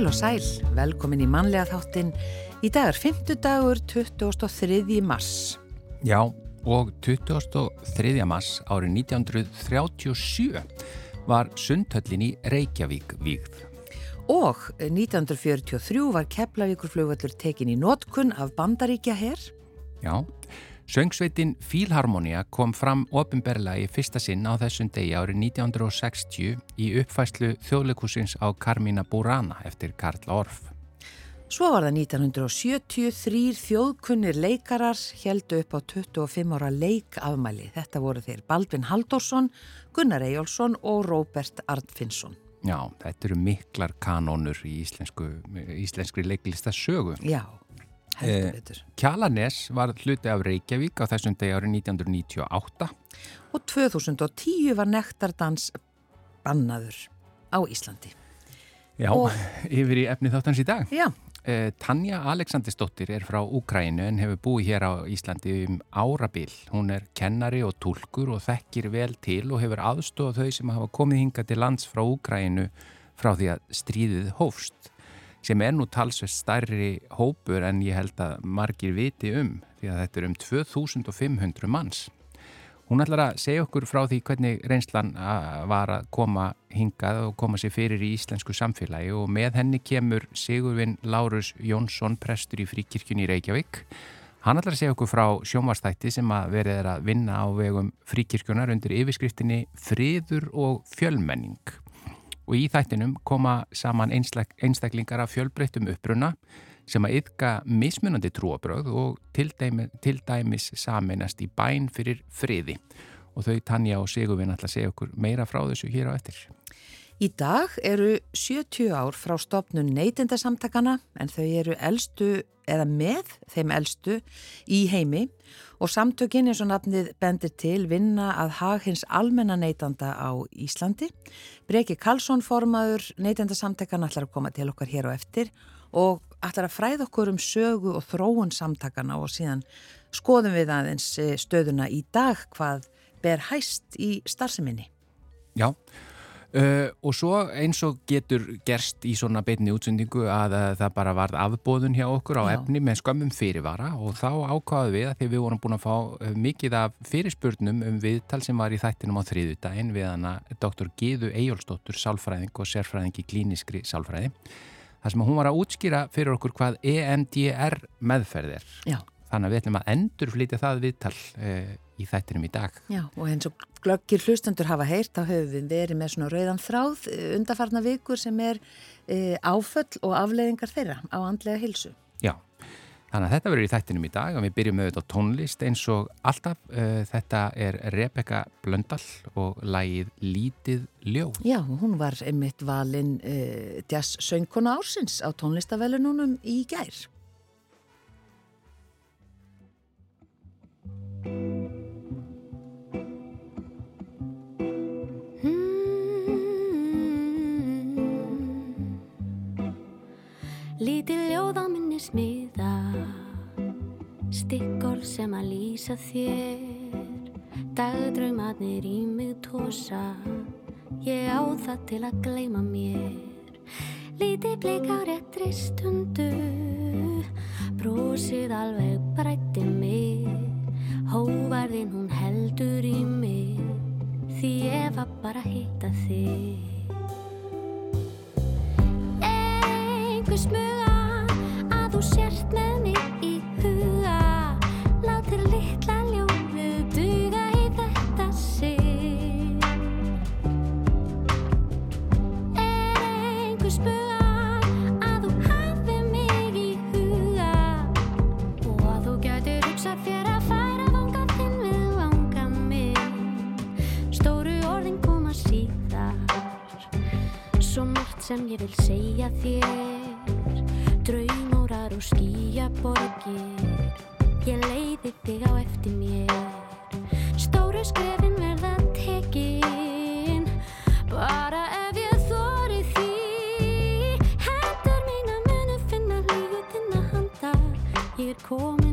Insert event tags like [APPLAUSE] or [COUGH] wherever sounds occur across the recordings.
Heil og sæl, velkomin í mannlega þáttin. Í dag er 5. dagur 23. mars. Já, og 23. mars árið 1937 var sundhöllin í Reykjavík vígð. Og 1943 var Keflavíkurflugvallur tekin í nótkunn af Bandaríkja herr. Já, Söngsveitin Fílharmonia kom fram ofinberlega í fyrsta sinn á þessum degi árið 1960 í uppfæslu þjóðleikusins á Carmina Burana eftir Karl Orff. Svo var það 1973 þjóðkunnir leikarar heldu upp á 25 ára leikafmæli. Þetta voru þeir Baldvin Halldórsson, Gunnar Eyjálsson og Róbert Arnfinnsson. Já, þetta eru miklar kanónur í íslensku, íslenskri leiklista sögu. Já. Eh, Kjalanes var hluti af Reykjavík á þessum degi árið 1998 og 2010 var nektardans bannaður á Íslandi. Já, og... [LAUGHS] yfir í efni þáttans í dag. Já. Eh, Tanja Aleksandersdóttir er frá Úkrænu en hefur búið hér á Íslandi um árabil. Hún er kennari og tólkur og þekkir vel til og hefur aðstofað þau sem hafa komið hinga til lands frá Úkrænu frá því að stríðið hófst sem er nú talsveit starri hópur en ég held að margir viti um því að þetta er um 2500 manns. Hún ætlar að segja okkur frá því hvernig reynslan var að koma hingað og koma sér fyrir í íslensku samfélagi og með henni kemur Sigurvin Lárus Jónsson, prestur í fríkirkjunni í Reykjavík. Hann ætlar að segja okkur frá sjónvastætti sem að verið er að vinna á vegum fríkirkjunar undir yfirskriftinni Friður og fjölmenning og í þættinum koma saman einstaklingar af fjölbreyttum uppruna sem að yfka mismunandi trúabröð og til, dæmi, til dæmis saminast í bæn fyrir friði og þau Tanja og Sigurvin ætla að segja okkur meira frá þessu hér á eftir. Í dag eru 70 ár frá stopnun neytindasamtakana en þau eru eldstu eða með þeim eldstu í heimi og samtökinn eins og nafnið bendir til vinna að hag hins almenna neytanda á Íslandi. Breki Karlsson formaður neytendasamtakan ætlar að koma til okkar hér og eftir og ætlar að fræða okkur um sögu og þróun samtakana og síðan skoðum við aðeins eh, stöðuna í dag hvað ber hæst í starfseminni. Já, Uh, og svo eins og getur gerst í svona beinni útsendingu að, að það bara varð afbóðun hjá okkur á Já. efni með skömmum fyrirvara og þá ákvaðu við að því við vorum búin að fá uh, mikið af fyrirspurnum um viðtal sem var í þættinum á þriðudaginn við hana Dr. Gíðu Eyjólfsdóttur sálfræðing og sérfræðing í klíniskri sálfræði þar sem hún var að útskýra fyrir okkur hvað EMDR meðferð er Já. Þannig að við ætlum að endur flytja það viðtal uh, í þættinum í dag. Já, og eins og glöggir hlustendur hafa heyrt, þá höfum verið með svona rauðan þráð eh, undarfarna vikur sem er e, áföll og afleiðingar þeirra á andlega hilsu. Já, þannig að þetta verður í þættinum í dag og við byrjum með þetta tónlist eins og alltaf. E, þetta er Rebecca Blöndal og lægið Lítið Ljóð. Já, hún var einmitt valinn e, jazz söngkona ársins á tónlistavelununum í gær. Lítið ljóð á minni smiða Stikkor sem að lýsa þér. Dagdraumatnir í mig tósa Ég á það til að gleima mér. Lítið bleik á réttri stundu Brósið alveg brætti mig. Hóvarðin hún heldur í mig Því ég var bara að hitta þig einhver smuga að þú sért með mig í huga. Látir litla ljóðu duga í þetta sig er einhver smuga að þú hafi mig í huga? Og að þú gætir hugsað þér að færa vanga þinn við vanga mig. Stóru orðin koma síðar. Svo margt sem ég vil segja þér draumórar og skýjaborgir ég leiði þig á eftir mér. Stóru skrefin verða tekin. Bara ef ég þóri því. Hendur mín að munu finna lífið þinn að handa. Ég er komin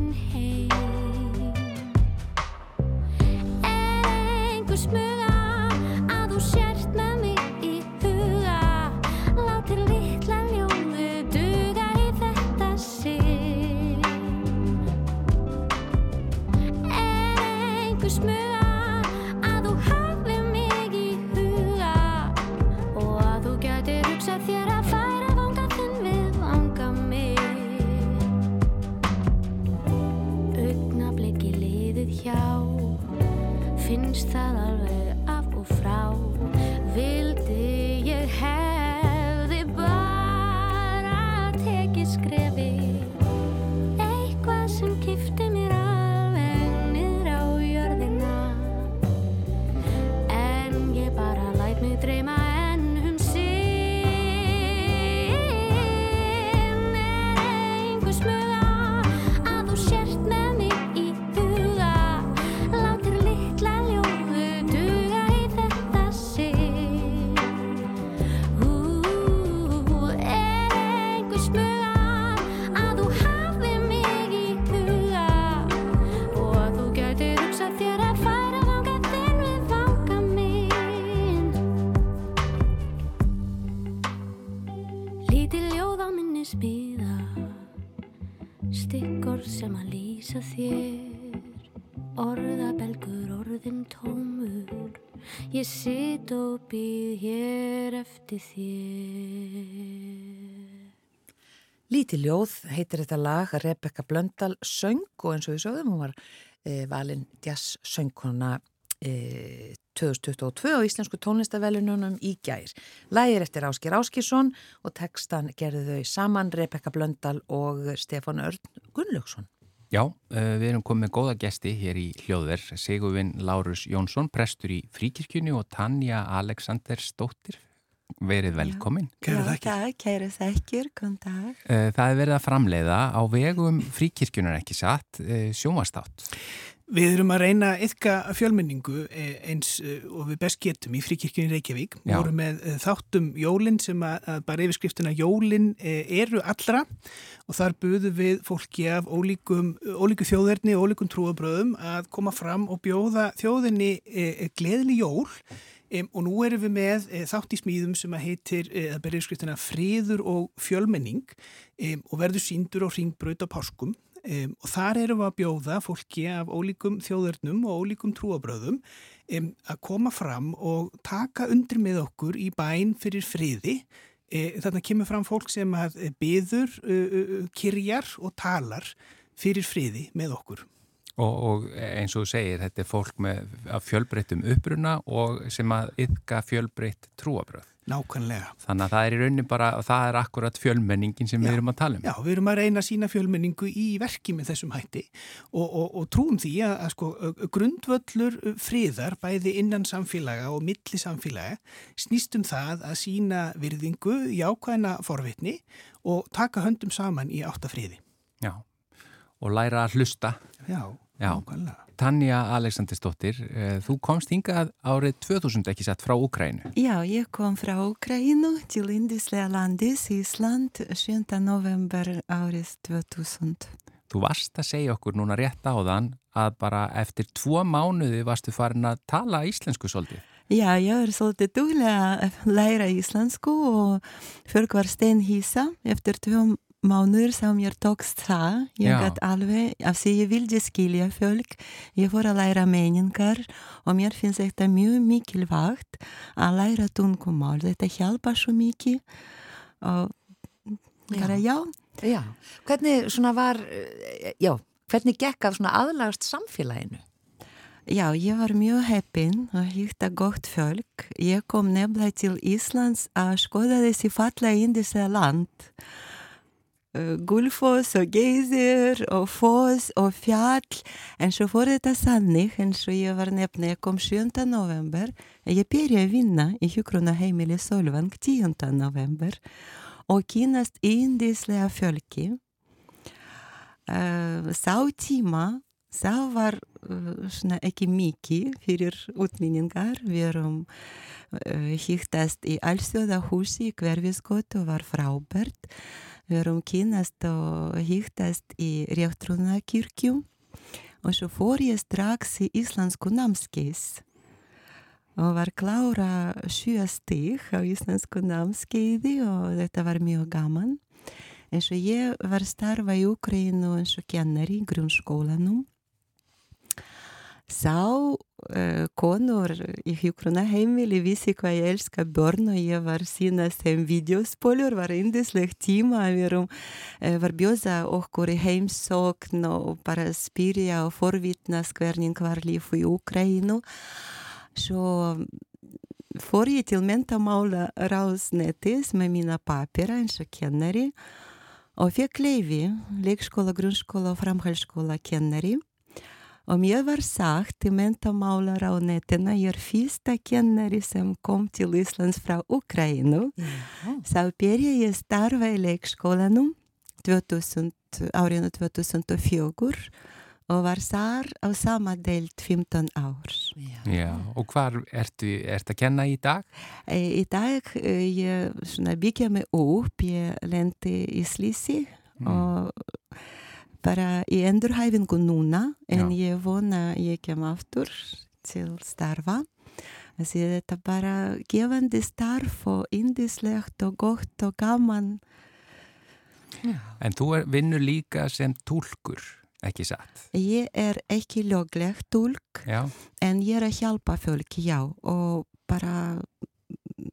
Ég sitt og býð hér eftir þér Lítið ljóð heitir þetta lag Rebecca Blöndal söng og eins og við sögum hún var e, valin jazz söngkona e, 2022 á Íslensku tónlistavelununum í gær. Lægir eftir Áskir Áskísson og textan gerðu þau saman Rebecca Blöndal og Stefán Örn Gunnlaugsson. Já, við erum komið góða gesti hér í hljóðver, Sigurvin Lárus Jónsson, prestur í Fríkirkjunni og Tanja Aleksandersdóttir verið velkomin. Kæra þakkir. Já, kæra þakkir, kom dag. Það er verið að framleiða á vegum fríkirkjunar ekki satt sjónvastátt. Við erum að reyna yfka fjölmenningu eins og við best getum í fríkirkjunni Reykjavík. Við vorum með þáttum jólinn sem að, að bara yfirskriftina jólinn eru allra. Og þar buðum við fólki af ólíkum, ólíku þjóðverðni og ólíkum trúabröðum að koma fram og bjóða þjóðinni gleðli jól. Og nú erum við með þátt í smíðum sem að heitir, eða berið skriftina friður og fjölmenning og verður síndur og ringbraut á páskum um, og þar erum við að bjóða fólki af ólíkum þjóðurnum og ólíkum trúabröðum að koma fram og taka undir með okkur í bæn fyrir friði. E, þarna kemur fram fólk sem að byður, uh, kyrjar og talar fyrir friði með okkur Og, og eins og þú segir, þetta er fólk með fjölbreyttum uppruna og sem að yfka fjölbreytt trúabröð. Nákvæmlega. Þannig að það er í raunin bara, það er akkurat fjölmenningin sem já, við erum að tala um. Já, við erum að reyna að sína fjölmenningu í verki með þessum hætti og, og, og trúum því að, að sko, grundvöllur friðar bæði innan samfélaga og milli samfélaga snýstum það að sína virðingu, jákvæðina forvitni og taka höndum saman í áttafriði. Já, og læra að hlusta. Já. Já, Tanja Aleksandersdóttir, þú komst hingað árið 2000 ekki sett frá Ukrænu. Já, ég kom frá Ukrænu til Indislega landis Ísland 7. november árið 2000. Þú varst að segja okkur núna rétt á þann að bara eftir tvo mánuði varstu farin að tala íslensku svolítið. Já, ég er svolítið duglega að læra íslensku og fyrr var steinhísa eftir tvo mánuði mánuður sem mér tókst það, ég gætt alveg, af því ég vildi skilja fölk, ég fór að læra meningar og mér finnst þetta mjög mikilvægt að læra tungumál, þetta hjálpa svo mikið og bara já. Já, hvernig svona var, já, hvernig gekk af svona aðlagast samfélaginu? Já, ég var mjög heppin og hýtta gott fölk. Ég kom nefnilega til Íslands að skoða þessi falla indislega land Gullfoss og Geysir og Foss og Fjall en svo fór þetta sannig eins og ég var nefna, ég kom 7. november ég byrja að vinna í hjókrona heimili Solvang 10. november og kynast índislega fjölki uh, sá tíma sá var svona ekki mikið fyrir útminningar við erum hýttast í allsjóðahúsi í hverfiskot og var frábært Við erum kynast og hýttast í Réttrúna kirkju og svo fór ég strax í Íslandsku námskeis og var klára sjö stík á Íslandsku námskeiði og þetta var mjög gaman. En svo ég var starfa í Ukraínu eins og kennari í grunnskólanum sá uh, konur í hjókruna heimili vissi hvað ég elska börn og ég var sína sem videospólur, var indisleg tíma við erum, uh, var bjóða okkur í heimsókn og bara spyrja og forvitnast hvernig var líf í Ukraínu svo fór ég til mentamála ráðsnetis með mína papira eins og kennari og fekk leifi, leikskóla, grunnskóla og framhaldsskóla kennari Og mér var sagt í mentamálar á netina, ég er fyrsta kennari sem kom til Íslands frá Ukraínu. Sá byrja ég starfa í leikskólanum 2000, árinu 2004 og var þar á sama deilt 15 árs. Já, Já og hvar ertu, ertu að kenna í dag? Í dag ég byggja mig upp, ég lendi í Slísi mm. og bara í endurhæfingu núna en Já. ég vona ég kem aftur til starfa því þetta bara gefandi starf og indislegt og gott og gaman Já. En þú er, vinnur líka sem tólkur, ekki satt? Ég er ekki lögleg tólk, já. en ég er að hjálpa fólk, já, og bara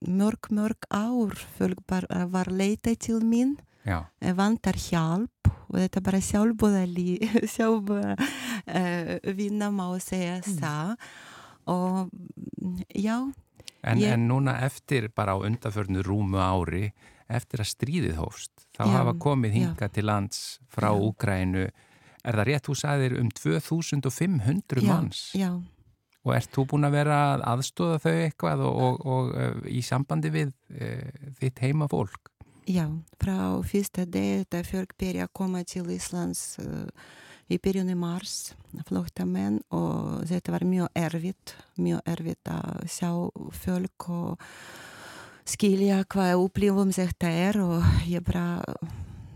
mörg, mörg ár fólk bara var leitað til mín, vantar hjálp þetta bara sjálfbúðali, [LAUGHS] sjálfbúða uh, vinna má segja mm. það og já. En, ég... en núna eftir bara á undarförnu rúmu ári, eftir að stríðið hófst, þá já, hafa komið hinga já. til lands frá Úgrænu, er það rétt, þú sagðir um 2500 manns? Já, já. Og ert þú búin að vera að aðstóða þau eitthvað og, og, og uh, í sambandi við uh, þitt heima fólk? Já, frá fyrsta deg þetta fölk byrja að koma til Íslands uh, í byrjunni mars, flottamenn og þetta var mjög erfitt, mjög erfitt að sjá fölk og skilja hvað upplifum þetta er og ég bara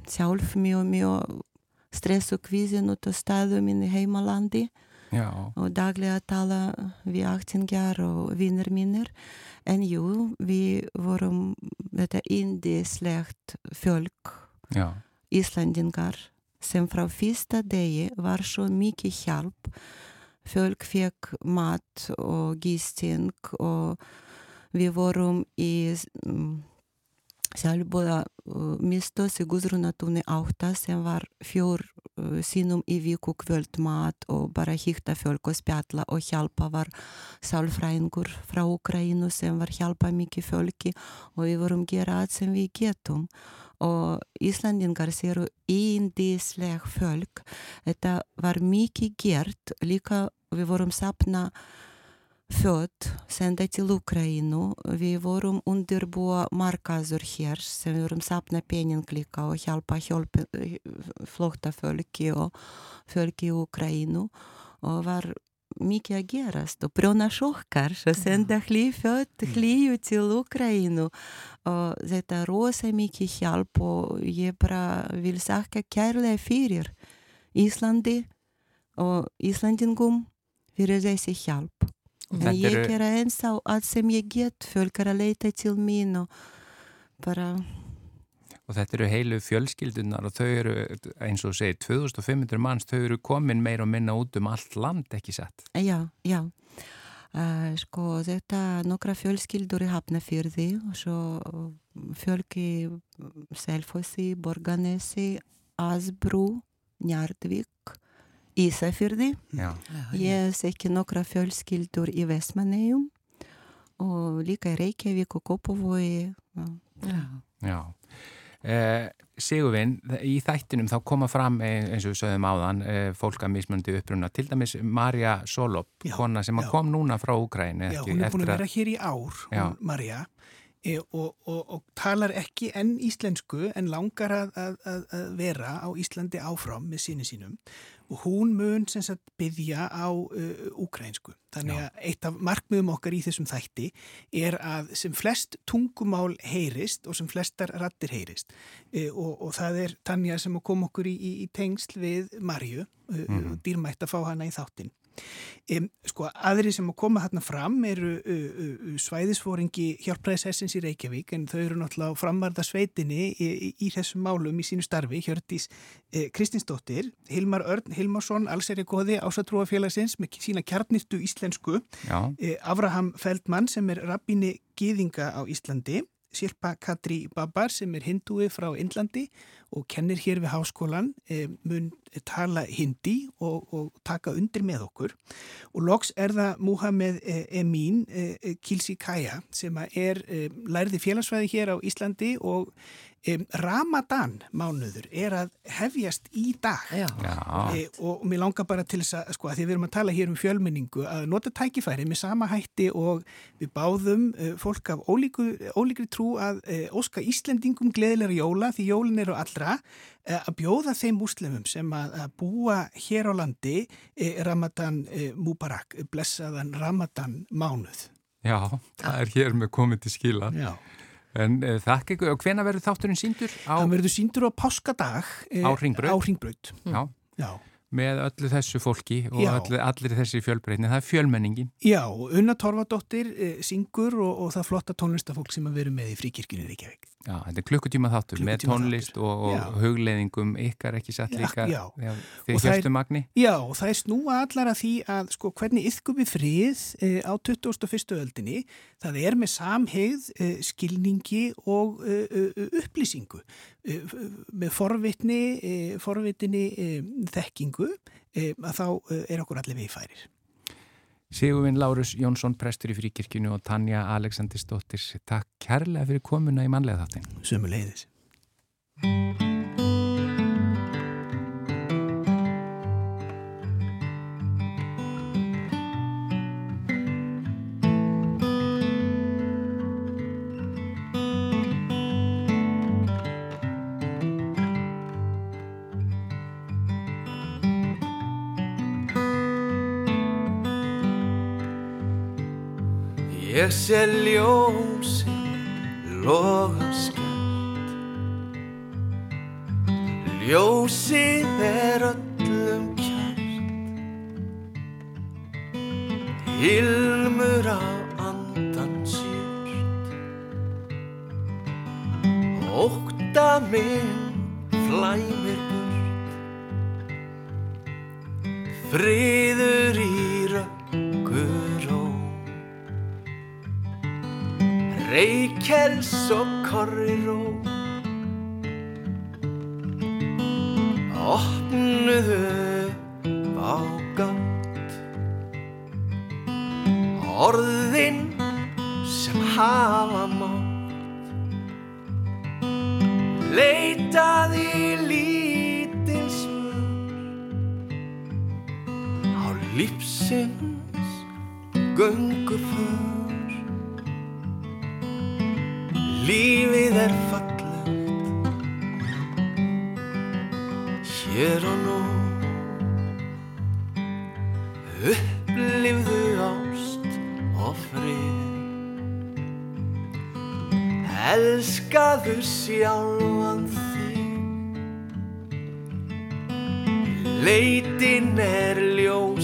sjálf mjög, mjög stressu kvísin út á staðum inn í heimalandi Já. og daglega tala við aktingjar og vinnir mínir en jú, við vorum þetta indislegt fölk Já. Íslandingar sem frá fyrsta degi var svo mikið hjálp fölk fekk mat og gisting og við vorum í um, sjálfbúða uh, mistos í Guðrunatúni átta sem var fjór uh, sínum í viku kvöldmat og bara hýtta fölk og spjalla og hjálpa var sálfræðingur frá Ukraínu sem var hjálpa mikið fölki og við vorum gera allt sem við getum og Íslandingar séru índísleg fölk þetta var mikið gert líka við vorum sapna född senda til Ukraínu. Við vorum undirbúa markaður hér sem við vorum sapna pening líka og hjálpa hjálpa flóta fölki og fölki í Ukraínu og var mikið að gerast og brjóna sjokkar og senda hlýföld hlýju til Ukraínu og þetta er rosa mikið hjálp og ég bara vil sakka kærlega fyrir Íslandi og Íslandingum fyrir þessi hjálp En ég eru... er eins á allt sem ég get, fölk er að leita til mín og bara... Og þetta eru heilu fjölskyldunar og þau eru, eins og segir, 2500 manns, þau eru komin meir og minna út um allt land, ekki satt? Já, já. Uh, sko, þetta nokkra fjölskyldur í Hafnafjörði og svo fölk í Selfossi, Borganesi, Asbrú, Njartvík Ísafjörði. Ég þekki nokkra fjölskyldur í Vestmannegjum og líka í Reykjavík og Kópavói. Já. Já. Eh, Sigurvinn, í þættinum þá koma fram eins og við sögum áðan eh, fólk að mismundi uppruna, til dæmis Marja Solop, já, kona sem kom núna frá Úkræni. Já, hún er búin að vera hér í ár, hún, Marja e, og, og, og talar ekki enn íslensku en langar að, að, að vera á Íslandi áfram með síni sínum og hún mun sem sagt byggja á uh, úkrænsku. Þannig að eitt af markmiðum okkar í þessum þætti er að sem flest tungumál heyrist og sem flestar rattir heyrist uh, og, og það er Tanja sem kom okkur í, í, í tengsl við Marju, uh, mm dýrmætt að fá hana í þáttin. Sko, aðri sem að koma hérna fram eru uh, uh, svæðisfóringi hjálpræðisessins í Reykjavík en þau eru náttúrulega framarða sveitinni í, í, í þessum málum í sínu starfi. Hjördís uh, Kristinsdóttir Hilmar Örn Hilmarsson, allseri góði ásatrúafélagsins með sína kjarnistu íslensku. Avraham Feldmann sem er rabbini gýðinga á Íslandi Silpa Katri Babar sem er hindúi frá Indlandi og kennir hér við háskólan e, mun tala hindi og, og taka undir með okkur. Og loks er það Muhammed e, Emin e, Kilsi Kaya sem er lærði félagsfæði hér á Íslandi og Um, Ramadan mánuður er að hefjast í dag. E, og mér langar bara til þess að sko að því við erum að tala hér um fjölmenningu að nota tækifæri með sama hætti og við báðum uh, fólk af ólíku, ólíkri trú að uh, óska Íslendingum gleðilega jóla því jólin eru allra uh, að bjóða þeim múslimum sem að, að búa hér á landi Ramadan Mubarak blessaðan Ramadan mánuð. Já, það er hér með komið til skila. Já En uh, þakk ykkur, og hvena verður þátturinn síndur? Á... Það verður síndur á páskadag uh, á Ringbraut. Mm. Með öllu þessu fólki og öllu, allir þessi fjölbreytni, það er fjölmenningin. Já, Unna Torfadóttir e, syngur og, og það flotta tónlistafólk sem að veru með í fríkirkjunni Reykjavík. Já, þetta er klukkutíma þáttur með tónlist og, og hugleðingum ykkar ekki satt líka þegar hjálpstu magni. Já, og það er snúa allar að því að sko hvernig yfkum við frið e, á 21. öldinni, það er með samhegð, e, skilningi og e, upplýsingu með forvitni, forvitni þekkingu að þá er okkur allir við færir. Sigurvinn Lárus Jónsson, prestur í fríkirkjunu og Tanja Aleksandrisdóttir, takk kærlega fyrir komuna í manlega þáttin. Sömu Ég sé ljósi loga skjöld Ljósið er öllum kjært Hilmur á andans júrt Ókta minn og Lífið er fallegt. Hér og nú. Upplifðu ást og frið. Elskaðu sjálfan þig. Leitin er ljósið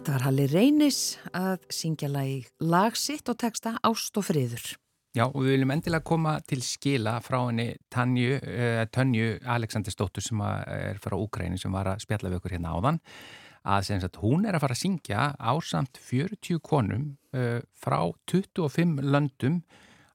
Þetta var Halli Reynis að syngja lag, lag sitt og texta Ást og friður. Já, og við viljum endilega koma til skila frá henni Tanju, uh, Tönju Aleksandersdóttur sem er frá Úkræni sem var að spjalla við okkur hérna áðan að sem sagt hún er að fara að syngja ásamt 40 konum uh, frá 25 löndum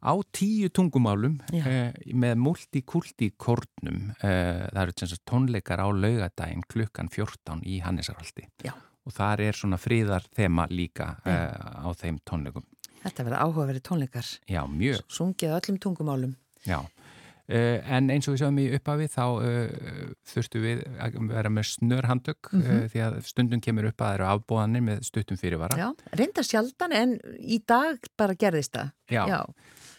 á tíu tungumálum uh, með multikulti kórnum. Það eru sem sagt tónleikar á laugadaginn klukkan 14 í Hannesarhaldi. Já. Og þar er svona fríðar þema líka á þeim tónleikum. Þetta verða áhugaverið tónleikar. Já, mjög. Sungið öllum tungumálum. Já, Uh, en eins og við sjáum í upphafi þá uh, þurftu við að vera með snörhandök mm -hmm. uh, því að stundum kemur upp að það eru afbóðanir með stuttum fyrirvara. Já, reynda sjaldan en í dag bara gerðist það. Já, Já.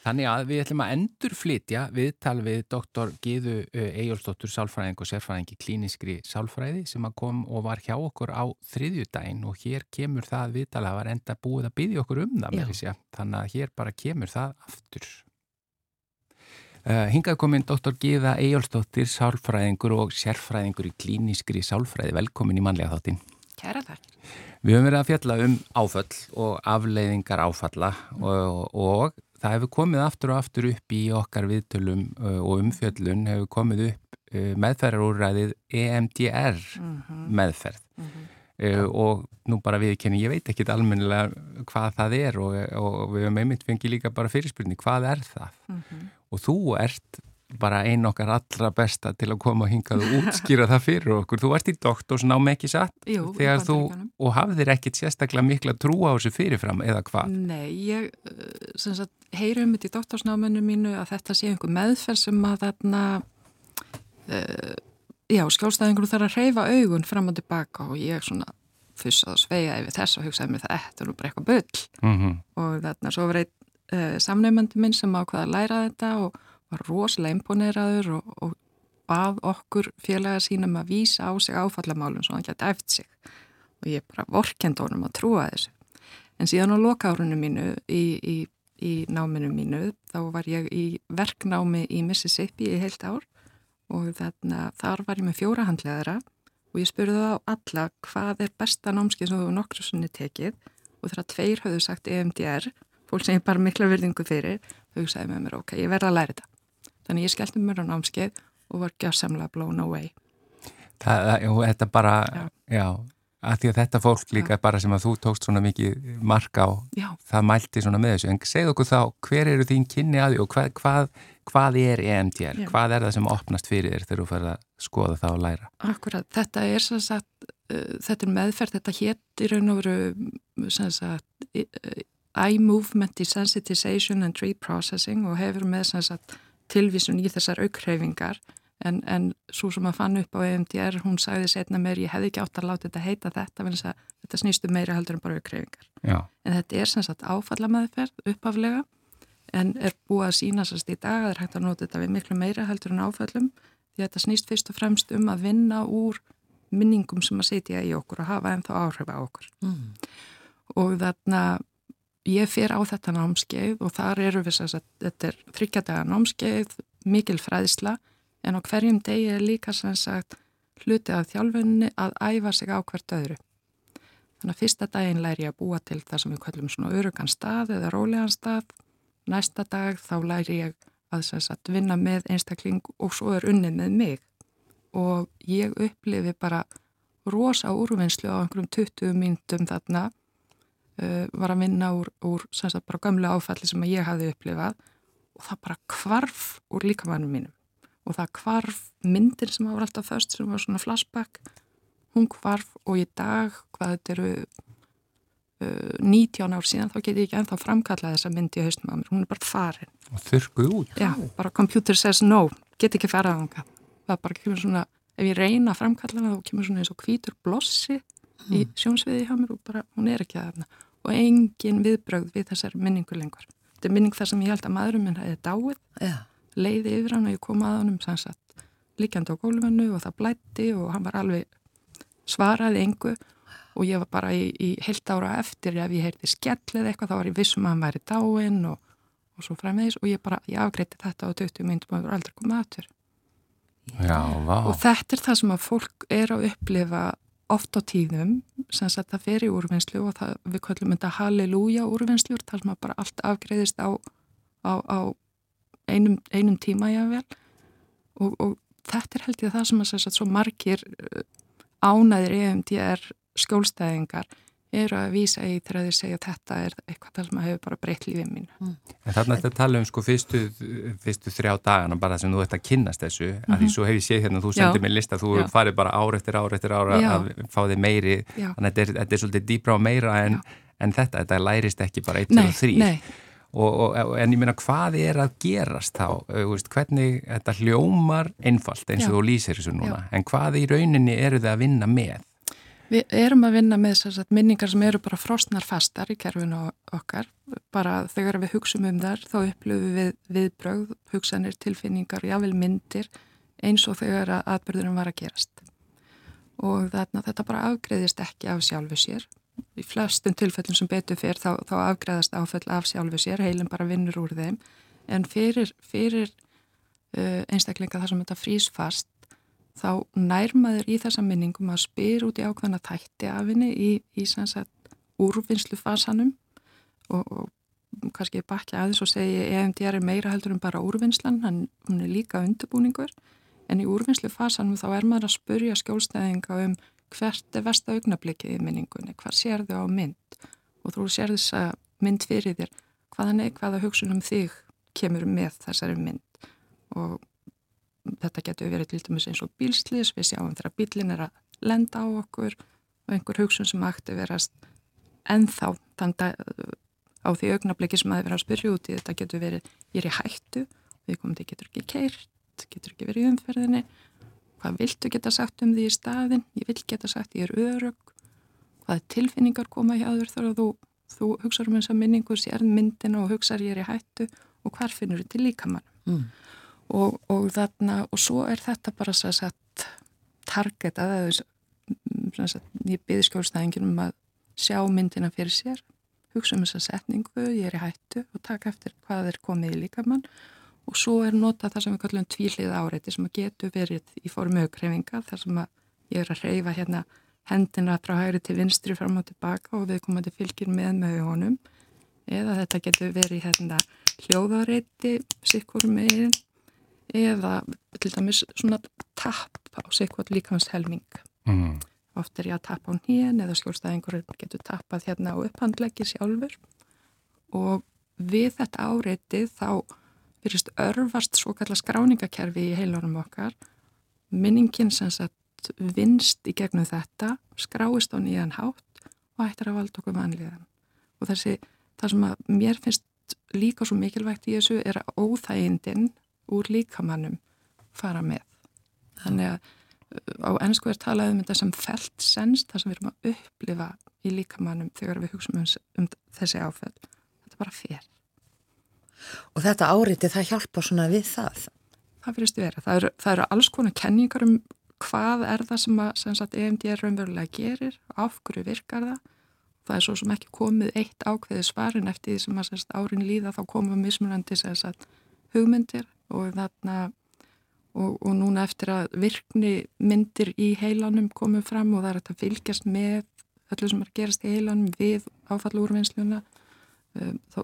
Þannig að við ætlum að endur flytja viðtal við doktor Gíðu Ejjólfsdóttur Sálfræðing og sérfræðingi klíniskri Sálfræði sem að kom og var hjá okkur á þriðjudaginn og hér kemur það viðtal að var enda búið að byggja okkur um það með að þannig að hér bara kemur það aftur. Uh, hingað kominn Dr. Gíða Ejjólfsdóttir, sálfræðingur og sérfræðingur í klíniskri sálfræði. Velkomin í manlega þáttin. Kæra þakk. Við höfum verið að fjalla um áföll og afleiðingar áfalla og, og það hefur komið aftur og aftur upp í okkar viðtölum uh, og umfjöllun hefur komið upp uh, meðferðarúræðið EMDR mm -hmm. meðferð. Mm -hmm. Uh, og nú bara viðkenni, ég veit ekki almennilega hvað það er og, og við hefum einmitt fengið líka bara fyrirspurning, hvað er það? Mm -hmm. Og þú ert bara einn okkar allra besta til að koma og hingað og útskýra það fyrir okkur. Þú ert í doktorsnám ekki satt Jú, þegar þú, og hafðir ekkit sérstaklega mikla trú á þessu fyrirfram eða hvað? Nei, ég sagt, heyri um þetta í doktorsnáminu mínu að þetta sé einhver meðferð sem að þarna uh, já, skjálstæðingur þarf að reyfa augun fram og tilbaka og ég svona fussað og sveigaði við þess og hugsaði mér það eftir og bara eitthvað bull mm -hmm. og þarna svo var einn uh, samnefnandi minn sem ákvaði að læra þetta og var rosalega imponeraður og, og bað okkur félaga sínum að vísa á sig áfallamálum svo hann gæti eftir sig. Og ég bara vorkend honum að trúa þessu. En síðan á lokárunum mínu í, í, í náminu mínu þá var ég í verknámi í Mississippi í heilt ár. Og þarna, þar var ég með fjórahandleðara og ég spurði þá alla hvað er besta námskið sem þú nokkru svonni tekið? Og þegar tveir hafðu sagt EMDR, fólk sem ég bara mikla virðingu fyrir, þau sagði með mér ok, ég verða að læra þetta. Þannig ég skellti mér á námskið og var gjafsamlega blown away. Það, þetta bara, já, já að því að þetta fólk líka já. bara sem að þú tókst svona mikið marka á, já. það mælti svona með þessu, en segð okkur þá hver eru þín kynni að því og hvað, hvað hvað er EMDR, Já. hvað er það sem opnast fyrir þér þegar þú fyrir að skoða það og læra? Akkurat, þetta er sem sagt, uh, þetta er meðferð, þetta héttir raun og veru sem sagt Eye Movement Desensitization and Reprocessing og hefur með sem sagt tilvísun í þessar aukhreyfingar en, en svo sem að fann upp á EMDR, hún sagði setna mér, ég hefði ekki átt að láta þetta heita þetta, að þetta snýstu meira heldur en bara aukhreyfingar. En þetta er sem sagt áfallameðferð uppaflega en er búið að sína sérst í dag að það er hægt að nota þetta við miklu meira heldur en áfællum því að þetta snýst fyrst og fremst um að vinna úr minningum sem að setja í okkur og hafa ennþá áhrif á okkur mm. og þarna ég fer á þetta námskeið og þar eru við þess að þetta er þryggjadaga námskeið, mikil fræðsla en á hverjum degi er líka sagt hluti af þjálfunni að æfa sig á hvert öðru. Þannig að fyrsta daginn læri ég að búa til það sem við kallum svona örugan stað eða rólegan stað. Næsta dag þá læri ég að sagt, vinna með einstakling og svo er unnið með mig. Og ég upplifi bara rosa úrvinnslu á einhverjum 20 mínutum þarna uh, var að vinna úr, úr sagt, bara gamla áfalli sem ég hafi upplifað og það bara kvarf úr líkamannum mínum. Og það kvarf myndir sem var alltaf först sem var svona flashback. Hún kvarf og í dag hvað þetta eru 19 ár síðan þá get ég ekki ennþá framkalla þessa myndi í haustum á mér, hún er bara farin. Og þurkuð út. Já, bara computer says no, get ekki farað ánga það bara kemur svona, ef ég reyna að framkalla hana þá kemur svona eins og hvítur blossi mm. í sjónsviði hjá mér og bara hún er ekki að þarna og engin viðbröð við þessari minningu lengur. Þetta er minning þar sem ég held að maðurum minn hefði dáið, yeah. leiði yfir hann og ég kom að honum sannsagt líkjandi á gólfinu og það blætti og hann var alveg svaraði engu og ég var bara í, í heilt ára eftir ef ég heyrði skellið eitthvað þá var ég vissum að hann væri dáinn og, og svo fræmiðis og ég bara, ég afgreiti þetta á 20 myndum og það voru aldrei komið aðtur Já, vá. Og þetta er það sem að fólk er að upplifa oft á tíðum sem að það fer í úrvinnslu og það, við kallum þetta halleluja úrvinnslu þar sem að bara allt afgreiðist á, á, á einum, einum tíma jável og, og þetta er held ég það sem að, að svo margir uh, ánæðir EMDR skjólstæðingar eru að vísa í þegar þið segja þetta er eitthvað sem hefur bara breytt lífið mín. Mm. En þarna þetta tala um sko fyrstu, fyrstu þrjá dagana bara sem þú ert að kynast þessu, mm -hmm. að því mhm. svo hef ég séð hérna, þú sendið mér lista, þú Já. farið bara ár eftir ár eftir ára Já. að fá þig meiri, Já. þannig að þetta er, þetta er svolítið dýbra og meira en, en þetta, þetta lærist ekki bara 1, 2 og 3. Nei, og, og, en ég meina hvað er að gerast þá, veist, hvernig þetta hljómar einfalt eins og þú lýsir þessu núna, Já. en hvað í rauninni eru þið að vinna með? Við erum að vinna með sagt, minningar sem eru bara frostnar fastar í kerfinu okkar, bara þegar við hugsaum um þar þá upplöfum við viðbröð, hugsanir, tilfinningar, jável myndir eins og þegar að atbyrðurum var að gerast. Og þarna þetta bara afgreðist ekki af sjálfu sér. Í flestum tilfellum sem betur fyrr þá, þá afgreðast áfell af sjálfu sér heilin bara vinnur úr þeim. En fyrir, fyrir uh, einstaklinga þar sem þetta frýs fast þá nærmaður í þessa minningum að spyr út í ákveðna tætti af henni í, í sannsagt úrvinnslu fasanum og, og kannski bakja aðeins og segi EMDR er meira heldur en bara úrvinnslan, hann er líka undirbúningur. En í úrvinnslu fasanum þá er maður að spurja skjólstæðinga um hvert er vest að augnablikið í minningunni, hvað sér þau á mynd? Og þú sér þess að mynd fyrir þér, hvaðan er hvaða hugsunum þig kemur með þessari mynd? Og þetta getur verið til dæmis eins og bílslis, við sjáum þegar bílin er að lenda á okkur og einhver hugsun sem ætti verast ennþá á því augnabliki sem að vera að spyrja út í. Þetta getur verið, ég er í hættu við komum til getur ekki keirt getur ekki verið í umferðinni. Hvað viltu geta sagt um því í staðin ég vil geta sagt ég er örug hvað tilfinningar koma hjá þér þar að þú, þú hugsaður um að minningu sér myndin og hugsaður ég er í hættu. Og hvar finnur til líkamann? Mm. Og, og þarna og svo er þetta bara svo að target að það ég byrði skjólstæðingin um að sjá myndina fyrir sér hugsa um þessa setningu, ég er í hættu og taka eftir hvað er komið í líkamann. Og svo er nota það sem við kallum tvílið áreiti sem getur verið í formu aukreifinga þar sem ég er að reyfa hérna hendina frá hægri til vinstri fram og tilbaka og við komum til fylgir með með honum eða þetta getur verið hérna hljóðareiti sikkur megin eða til dæmis svona tapp á sikkur líkans helming mm. oft er ég að tappa á nýjan eða skjórnstæðingur getur tappað hérna á upphandleggi sjálfur. Og við þetta áreiti þá virðist örfast svo kalla skráningakerfi í heilunum okkar. Minningin sem sagt vinst í gegnum þetta skráist á nýjan hátt og ættir að valda okkur vanlíðan. Og þessi, það sem að mér finnst líka svo mikilvægt í þessu er að óþægindin úr líkamannum fara með þannig að á ennsku er talað um þetta sem felt sens það sem við erum að upplifa í líkamannum þegar við hugsaum um, um þessi áfell þetta er bara fyrr Og þetta áriti það hjálpa svona við það? Það fyrirst vera. Það eru, það eru alls konar kenningar um hvað er það sem, að, sem sagt, EMD raunverulega gerir, af hverju virkar það. Það er svo sem ekki komið eitt ákveði svarin eftir því sem að sagt, árin líða þá komum mismunandi sagt, hugmyndir og þarna og, og núna eftir að virkni myndir í heilanum komum fram og það er að fylgjast með öllu sem er gerast í heilanum við áfallúrvinnsluna um, þá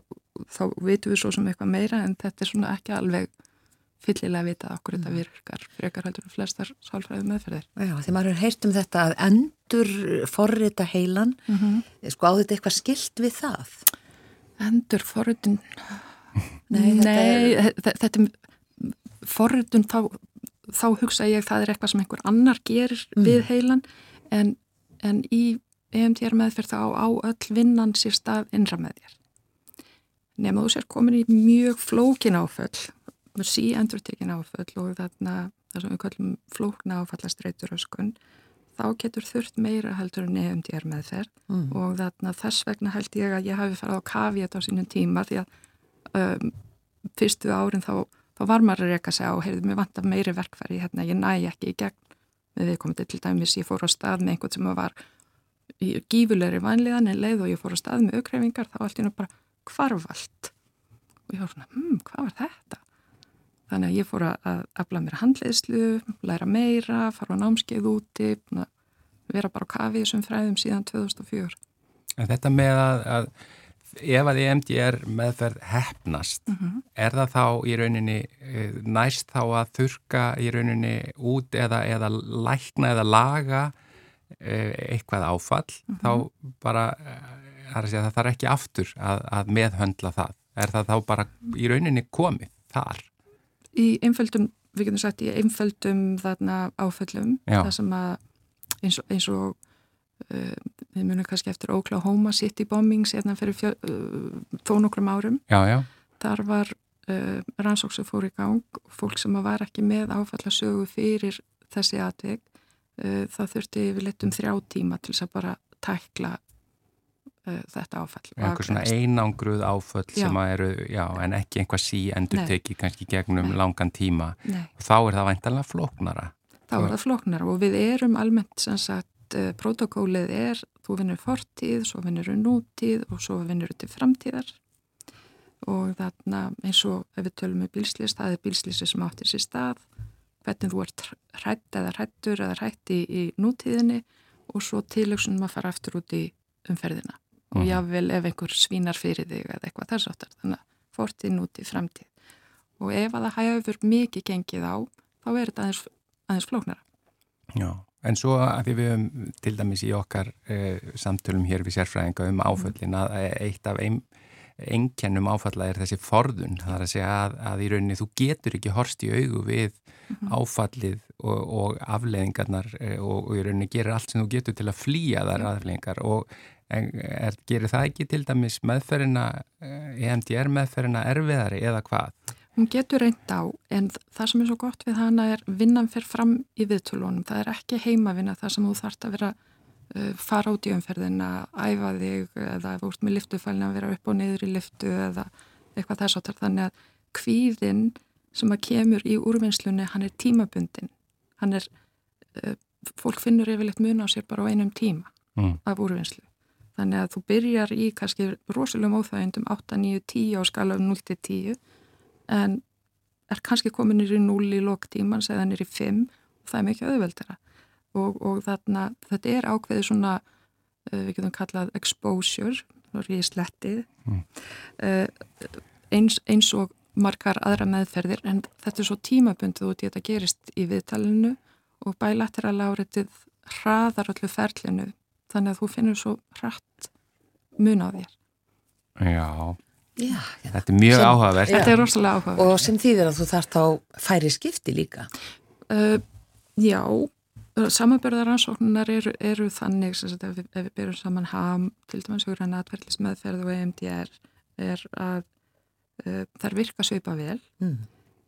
þá vitum við svo sem eitthvað meira en þetta er svona ekki alveg fyllilega að vita okkur þetta mm. virkar frekar heldur en flestar sálfræði meðferðir. Já, því maður er heirt um þetta að endur forrita heilan mm -hmm. sko á þetta eitthvað skilt við það? Endur forritin Nei, þetta Nei, er, þetta er forritun þá, þá hugsa ég það er eitthvað sem einhver annar gerir mm. við heilan en, en í EMTR meðferð þá á öll vinnan sér stað innra með þér nema þú sér komin í mjög flókin áföll sí endur tekin áföll og þarna það sem við kallum flókna áfallastreitur öskun þá getur þurft meira heldur en nefnd ég er með þér mm. og þarna þess vegna held ég að ég hafi farið á kavi þetta á sínum tíma því að um, fyrstu árin þá, þá var maður að reyka sig á heyrðu mér vant af meiri verkfæri hérna ég næ ekki í gegn við komum til dæmis ég fór á stað með einhvern sem var gífulegri vanliðan en leið og ég fór á stað með aukreifingar þá allt í nú bara kvarvalt og ég var svona, hm, hvað var þetta? Þannig að ég fór að afla mér handleiðslu, læra meira, fara á námskeið úti, vera bara á kafið sem fræðum síðan 2004. En þetta með að, að ef að EMDR meðferð hefnast, mm -hmm. er það þá í rauninni eh, næst þá að þurka í rauninni út eða, eða lækna eða laga eh, eitthvað áfall, mm -hmm. þá bara það þarf ekki aftur að, að meðhöndla það. Er það þá bara í rauninni komið þar? Í einföldum, við getum sagt í einföldum þarna áföllum, Já. það sem að eins og, eins og við munum kannski eftir Oklahoma City bombings hérna fyrir fjö, uh, þó nokkrum árum Já, já. þar var uh, rannsók sem fór í gang fólk sem var ekki með áfallasögu fyrir þessi atveg það þurfti yfirleitt um þrjá tíma til þess að bara tækla þetta áfall Einhver svona einangruð áföll Já. sem að eru, já, en ekki einhvað sí endur teki kannski gegnum Nei. langan tíma Nei. og þá er það væntanlega flóknara. þá er það flóknar og við erum almennt sem sagt, uh, protokólið er þú vinnur fortíð, svo vinnur nútíð og svo vinnur til framtíðar. Og þarna eins og ef við tölum um bílslýs, það er bílslýsi sem áttir sér stað hvernig þú ert hrætt eða hrættur eða hrætt í, nútíðinni og svo tilöksunum að fara aftur út í umferðina. Og Mhm. jável ef einhver svínar fyrir þig eða eitthvað þess áttar þannig að fortíð, nútíð, framtíð. Og ef að það hefur mikið gengið á þá er þetta aðeins, aðeins flóknara. Já, en svo að við höfum til dæmis í okkar e, samtölum hér við sérfræðinga um áföllin að eitt af ein, einkennum áfalla er þessi forðun, það er að segja að, að í rauninni þú getur ekki horst í augu við áfallið og, og afleðingarnar e, og, og í rauninni gerir allt sem þú getur til að flýja þar afleðingar og en, er, gerir það ekki til dæmis meðferðina, EMDR meðferðina erfiðari eða hvað? Hún getur reynd á en það sem er svo gott við hana er vinnan fyrir fram í viðtölunum. Það er ekki heimavinna það sem þú þarft að vera uh, fara út í umferðina, æfa þig eða ert með liftufælni að vera upp og niður í liftu eða eitthvað þess áttar. Þannig að kvíðinn sem að kemur í úrvinnslunni hann er tímabundin. Hann er, uh, fólk finnur yfirleitt mun á sér bara á einum tíma Mm. af úrvinnslu. Þannig að þú byrjar í kannski rosalegum óþægindum 8, 9, 10 á skala um 0 til 10 en er kannski komin nýri 0 í loktímans eða nýri 5 og það er mikið auðveldara og, og þarna, þetta er ákveðið svona uh, við getum kallað exposure þá er ég slettið Mm. uh, eins, eins og margar aðra meðferðir en þetta er svo tímabundið út í þetta gerist í viðtalinu og bilateral áreitið hraðar öllu ferlinu þannig að þú finnur svo hratt mun á þér. Já, Já, þetta er mjög Sem- áhugavert. Já. Þetta er rosalega áhuga. og sem þýðir að þú þarft á færi skipti líka. Uh, já, samanbörðaransóknunar eru, eru þannig sem sagt, ef, við, ef við byrjum saman ham, til dæmis hugur hann atverðlis meðferð og EMDR er að uh, þær virka svipa vel. Mm.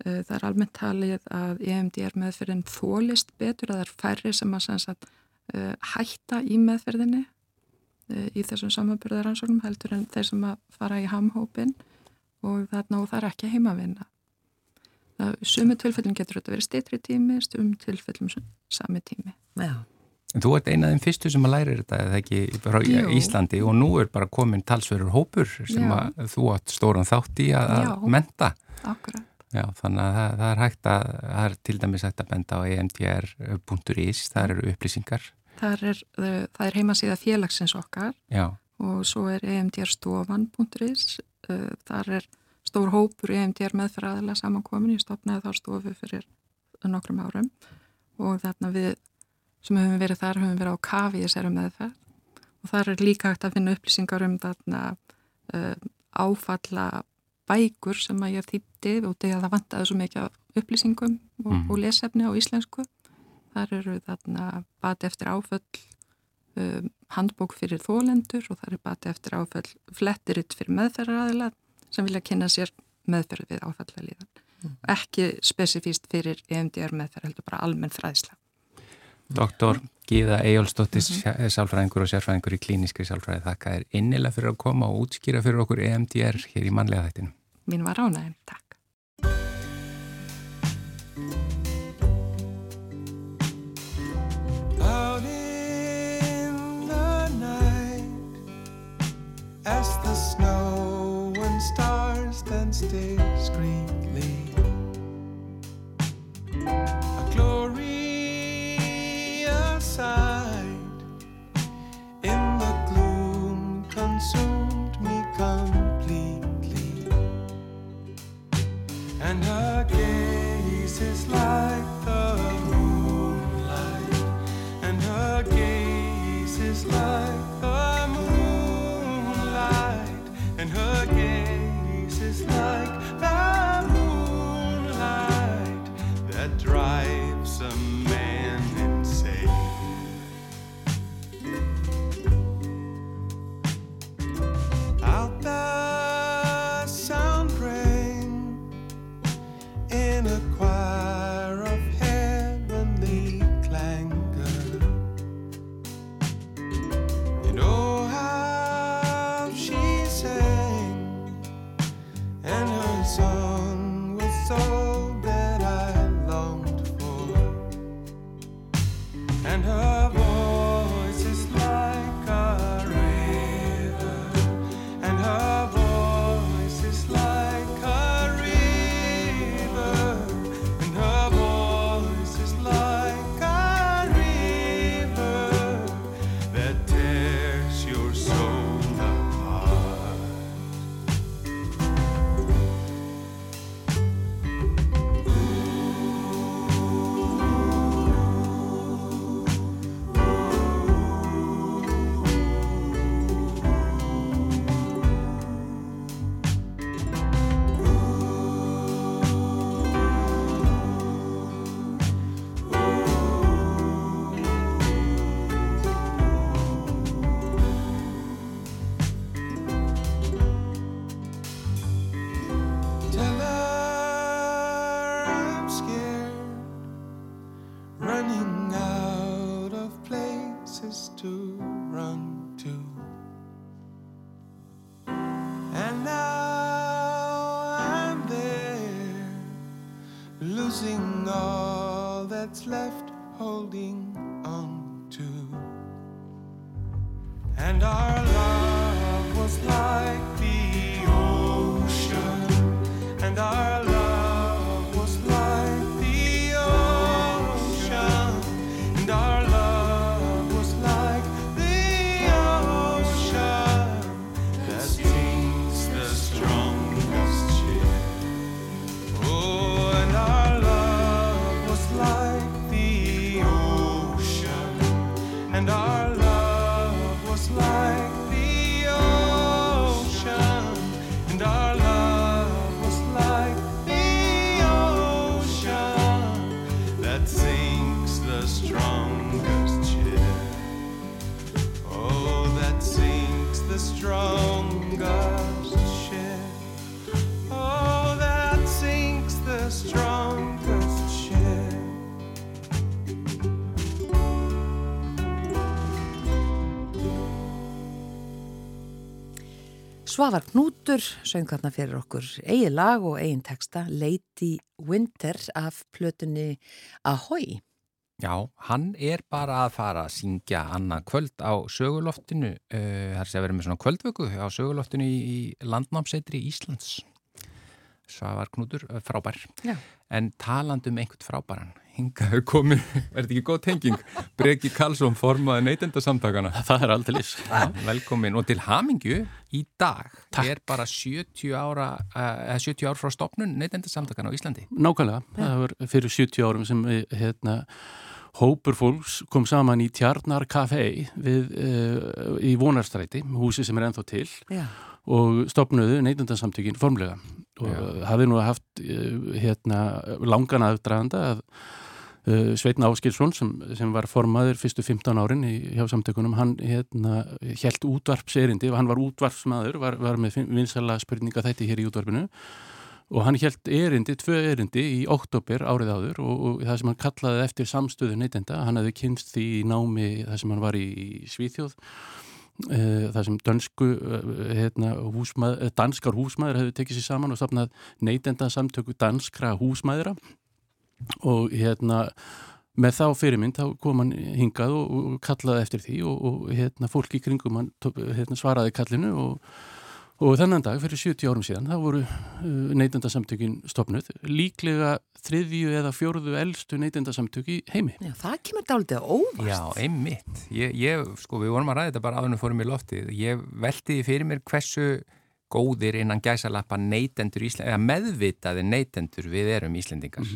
Uh, það er almennt talið að EMDR meðferðin þólist betur að það er færri sem að sem sagt, uh, hætta í meðferðinni uh, í þessum samanbörðaransóknum heldur en þeir sem að fara í hamhópin og þarna og það er ekki heimavinna. Það- Sumu tilfellum getur þetta verið stitri tími, stum tilfellum sami tími. Já. En þú ert eina af þeim fyrstu sem að læra þetta eða ekki frá Jú. Íslandi og nú er bara komin talsverður hópur sem Já. að þú átt stóran þátt í að, að Já. menta. Akkurat. Já, þannig að það, það er hægt að, það er til dæmis hægt að benda á emdr.is, það eru upplýsingar. Það er, uh, það er heimasíða félagsins okkar Já, og svo er emdrstofan.is. Uh, þar er stór hópur EMDR meðferðaðilega samankomin. Ég stopnaði þá stofu fyrir nokkrum árum og þarna við sem höfum verið þar höfum verið á kafi í þessari meðferð og þar er líka hægt að finna upplýsingar um þarna uh, áfalla bækur sem að ég þýtti og þegar það vantaði svo mikið upplýsingum og, Mhm. og lesefni á íslensku. Þar eru þarna bati eftir áföll, um, handbók fyrir þólendur og það er bati eftir áföll flettiritt fyrir meðferðaraðila sem vilja kynna sér meðferð við áfallalíðan. Ekki spesifíst fyrir EMDR meðferð, heldur bara almenn fræðsla. doktor Gíða Eyjólfsdóttir, Mhm. sálfræðingur og sérfræðingur í klíniskri sálfræði, þakka er innilega fyrir að koma og útskýra fyrir okkur EMDR hér í mannlega þættinu. Mín var ánægin, takk. The snow and stars stand discreetly, a glorious sight in the gloom consumed me completely, and her gaze is like Svavar Knútur söng þarna fyrir okkur eigin lag og eigin texta Lady Winter af plötunni Ahoy. Já, hann er bara að fara að syngja annað kvöld á söguloftinu, uh, þar sé að vera með svona kvöldvöku á söguloftinu í, í landnámsetri Íslands. Svavar Knútur, uh, frábær. Já. En talandi um einhvern frábæran, hingaðu komin, er þetta ekki góð tenging? Breki Karlsson formaði neytendasamtakana. Það er aldrei lís. Velkomin og til hamingju í dag Takk. er bara 70 ára, uh, 70 ár frá stopnun neytendasamtakana á Íslandi. Nákvæmlega, það var fyrir 70 árum sem hérna, hópur fólks kom saman í Tjarnar Café við, uh, í Vonarstræti, húsi sem er ennþá til Já. og stopnuðu neytundansamtökin formlega og Já. hafði nú haft uh, hérna, langan aðdraganda að uh, Sveitn Áskilsson sem, sem var formaður fyrstu 15 árin í, hjá samtökunum, hann hérna, held útvarpserindi, hann var útvarpsmaður, var, var með vinsala spurninga þætti hér í útvarpinu. Og hann held erindi, tvö erindi í oktober árið áður og, og það sem hann kallaði eftir samstöðu neytenda, hann hefði kynst því námi það sem hann var í, í Svíþjóð. Uh, það sem dönsku uh, hérna, húsmað, danskar húsmaður hefði tekið sér saman og stopnað neytenda samtöku danskra húsmaðura og hérna með þá fyrirmynd þá kom hann hingað og, og kallaði eftir því og, og hérna, fólk í kringum hann hérna, svaraði kallinu og Og þennan dag, fyrir 70 árum síðan, það voru uh, neytendasamtökin stopnuð, líklega þriðju eða fjórðu eldstu neytendasamtök í heimi. Já, það kemur dálítið á óvart. Já, einmitt. Ég, ég, sko, við vorum að ræða þetta bara áðurnum fórum í loftið. Ég velti því fyrir mér hversu góðir innan gæsalappa neytendur Ísland, eða meðvitaði neytendur við erum Íslendingar.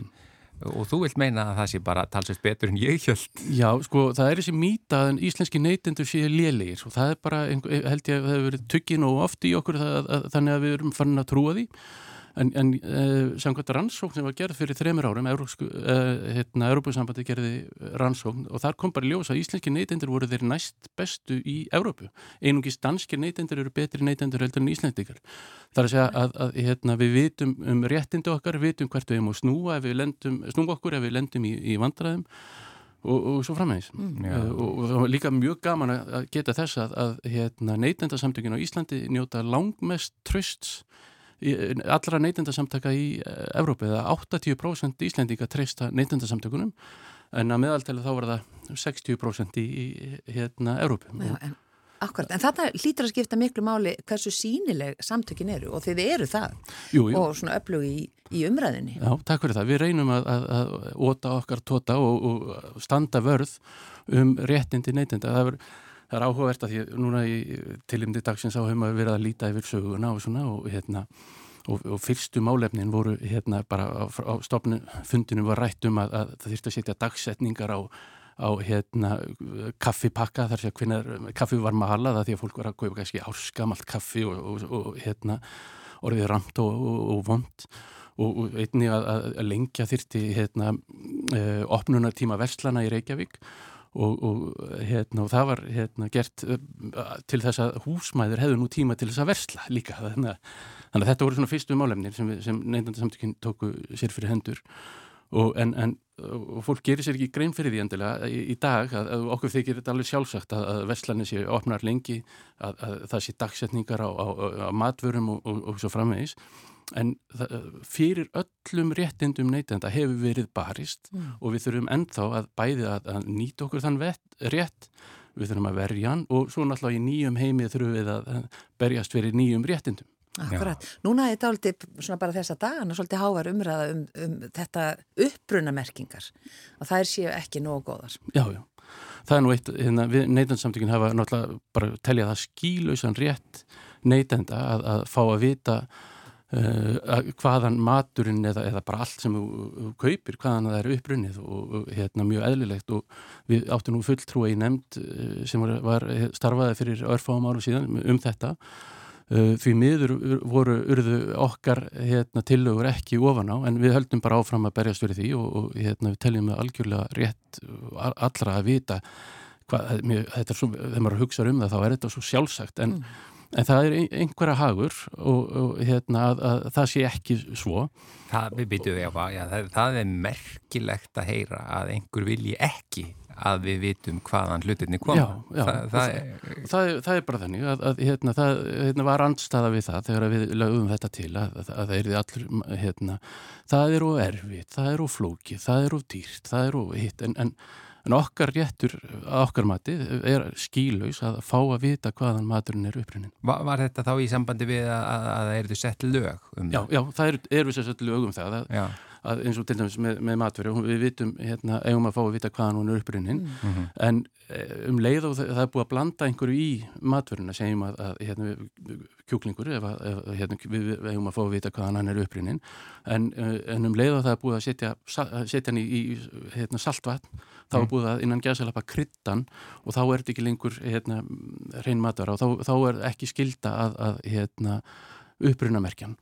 Og þú vilt meina að það sé bara talsveit betur en ég held. Já, sko, það er þessi mýta að íslenski neytendur séu lélegir og það er bara, held ég að það hefur verið tuggin og oft í okkur það, að, þannig að við erum farin að trúa því. En, en uh, samkvæmt rannsókn sem var gerð fyrir þremur árum, Európsku, uh, hérna, Európusambandi gerði rannsókn og þar kom bara ljós að íslenski neytendur voru þeir næst bestu í Európu. Einungis danskir neytendur eru betri neytendur heldur en íslendingar. Það er að segja að, að hérna, við vitum um réttindi okkar, vitum hvert við erum að snúa, ef við lendum, snúa okkur ef við lendum í, í vandræðum og, og svo framvegis. Já. Uh, og, og var líka mjög gaman að geta þess að, að hérna, neytendasamtökin á Íslandi njóta langmest trösts allra neytendasamtaka í uh, Evrópu eða 80% Íslendinga treysta neytendasamtökunum en að meðaltæli þá var það 60% í, í hérna Evrópu. Já, en, akkurat, en þetta hlýtur að skipta miklu máli hversu sínileg samtökin eru og þið eru það Jú, jú. og svona öflug í, í umræðinni. Já, takk fyrir það. Við reynum að, að, að óta okkar tóta og, og standa vörð um réttindi neytenda. Það er, það er áhugavert að því að núna í tilimdi dagsins á höfum að vera að líta yfir söguna og svona og hérna og, og fyrstu málefnin voru hérna bara á, á stopnu fundinu var rætt um að, að það þurfti að setja dagsetningar á á hérna kaffipakka þar sem hvenar kaffi var mahalað að því að fólk var að kaupa kannski árskamalt kaffi og, og, og hérna orðið ramt og, og, og einni að, að, að lengja þyrti hérna uh, opnunartíma verslana í Reykjavík og, og, hérna, og það var hérna, gert uh, til þess að húsmæður hefðu nú tíma til þess að versla líka. Þannig að, þannig að þetta voru svona fyrstu málefnir sem, sem neyndandi samtökinn tóku sér fyrir hendur og, en, en, og fólk gerir sér ekki grein fyrir því endilega í, í dag að, að okkur þykir þetta alveg sjálfsagt að, að Vestlandir sé opnar lengi að, að það sé dagsetningar á, á, á matvörum og, og, og svo framvegis. En það, fyrir öllum réttindum neytenda hefur verið barist mm. og við þurfum ennþá að bæði að, að nýta okkur þann vett, rétt. Við þurfum að verja hann og svo náttúrulega í nýjum heimið þurfum við að berjast fyrir nýjum réttindum Akkurat. Já. Núna er þetta aldrei svona bara þessa dagana svolítið hávar umræða um, um þetta uppbrunamerkingar og það er séu ekki nógu góðar. Já, já. Það er nú eitt, hérna, við neytansamtökinn hafa náttúrulega bara teljað það skílausan rétt neytenda að, að fá að vita uh, hvaðan maturinn eða, eða bara allt sem þú kaupir, hvaðan það er uppbrunnið og, og hérna mjög eðlilegt og við áttum nú fulltrúi í nefnd uh, sem var, var starfaði fyrir örfáum árum síðan um þetta Uh, því miður voru urðu okkar hérna, tillögur ekki ofan á en við höldum bara áfram að berjast fyrir því og, og hérna, við teljum með algjörlega rétt allra að vita hvað, þetta er svo, þegar maður hugsa um það þá er þetta svo sjálfsagt en, mm. en það er einhverja hagur og, og hérna, að, að það sé ekki svo Það, við byrjuðum því að það, það er merkilegt að heyra að einhver vilji ekki að við vitum hvaðan hlutinni kom já, já, Þa, það, er... Það, það er bara þannig að, að hérna, það hérna, var andstaða við það þegar við lögum þetta til að, að það er allir hérna, það er og erfið, það er og flókið það er og dýrt, það er og hitt. En, en, en okkar réttur okkar mati er skílaus að fá að vita hvaðan maturinn er upprunnin Var, var þetta þá í sambandi við að það eru sett lög um já, það? Já, það eru er sett lög um það að að eins og til dæmis með, með matverju við vitum, hérna, eigum að fá að vita hvaðan hún er upprinnin mm -hmm. en eh, um leið og það, það er búið að blanda einhverju í matverjuna, segjum að, að hérna, kjúklingur ef, að, hérna, við, við eigum að fá að vita hvaðan hann er upprinnin en, eh, en um leið og það er búið að setja, setja hann í, í hérna, saltvatn þá er mm. búið að innan gæðsalapa kryddan og þá er þetta ekki lengur hérna, reyn matvara og þá, þá er ekki skilda að, að hérna, upprunamerkjan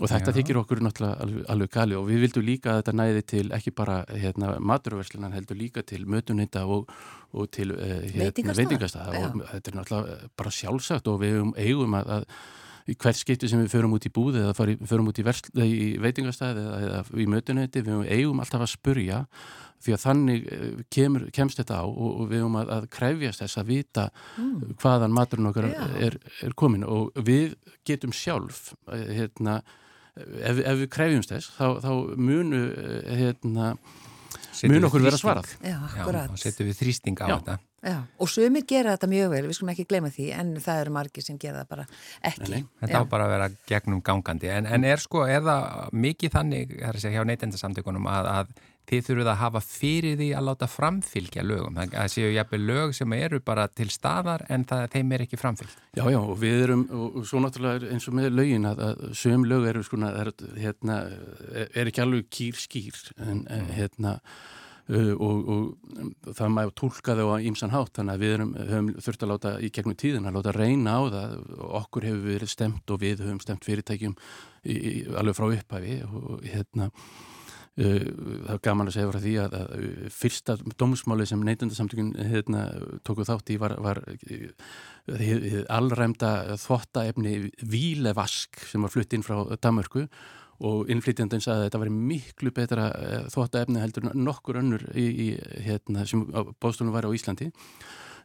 og þetta Já. þykir okkur náttúrulega alveg, alveg gali og við vildum líka að þetta næði til ekki bara hérna, maturverslunan heldur líka til mötunita og, og til uh, hérna, veitingastæða og þetta er náttúrulega bara sjálfsagt og við eigum að, að hvert skipti sem við förum út í búð eða förum út í, í veitingastæði eða, eða í mötuniti, við eigum alltaf að spurja. Því að þannig eh, kemur, kemst þetta á og, og við höfum að, að krefjast þess að vita mm. hvaðan maturinn okkar er, er komin og við getum sjálf eh, hérna, ef, ef við krefjumst þess þá, þá munu hérna, mun okkur vera svarað. Já, akkurat. Já, og setjum við þrýsting á Já. þetta. Já, og sumir gera þetta mjög vel, við skulum ekki gleyma því en það eru margir sem gera það bara ekki. Nei, þetta á bara að vera gegnum gangandi. En, en er sko, er það mikið þannig, það er að segja hjá neytendasamtökunum að, að þið þurfuð að hafa fyrir því að láta framfylgja lögum. Það séu jafnveg lög sem eru bara til staðar en það, þeim er ekki framfylg. Já, já, og við erum, og svo náttúrulega eins og með lögin að, að sögum lög eru sko, er, hérna, er ekki alveg kýr skýr en mm. hérna og, og það maður tólka þau á ímsan hátt þannig að við erum, höfum þurft að láta í gegnum tíðin að láta reyna á það okkur hefur verið stemt og við höfum stemt fyrirtækjum í, í, alveg frá upphæfi og hérna það er gaman að segja frá því að, að fyrsta dómsmáli sem neytundarsamtökun hérna, tóku þátt í var, var uh, allræmda þvottaefni Vílevask sem var flutt inn frá Damörku og innflytjandin sagði að þetta var miklu betra þvóttaefni heldur nokkur önnur í, í, hérna, sem bóðstólum var á Íslandi.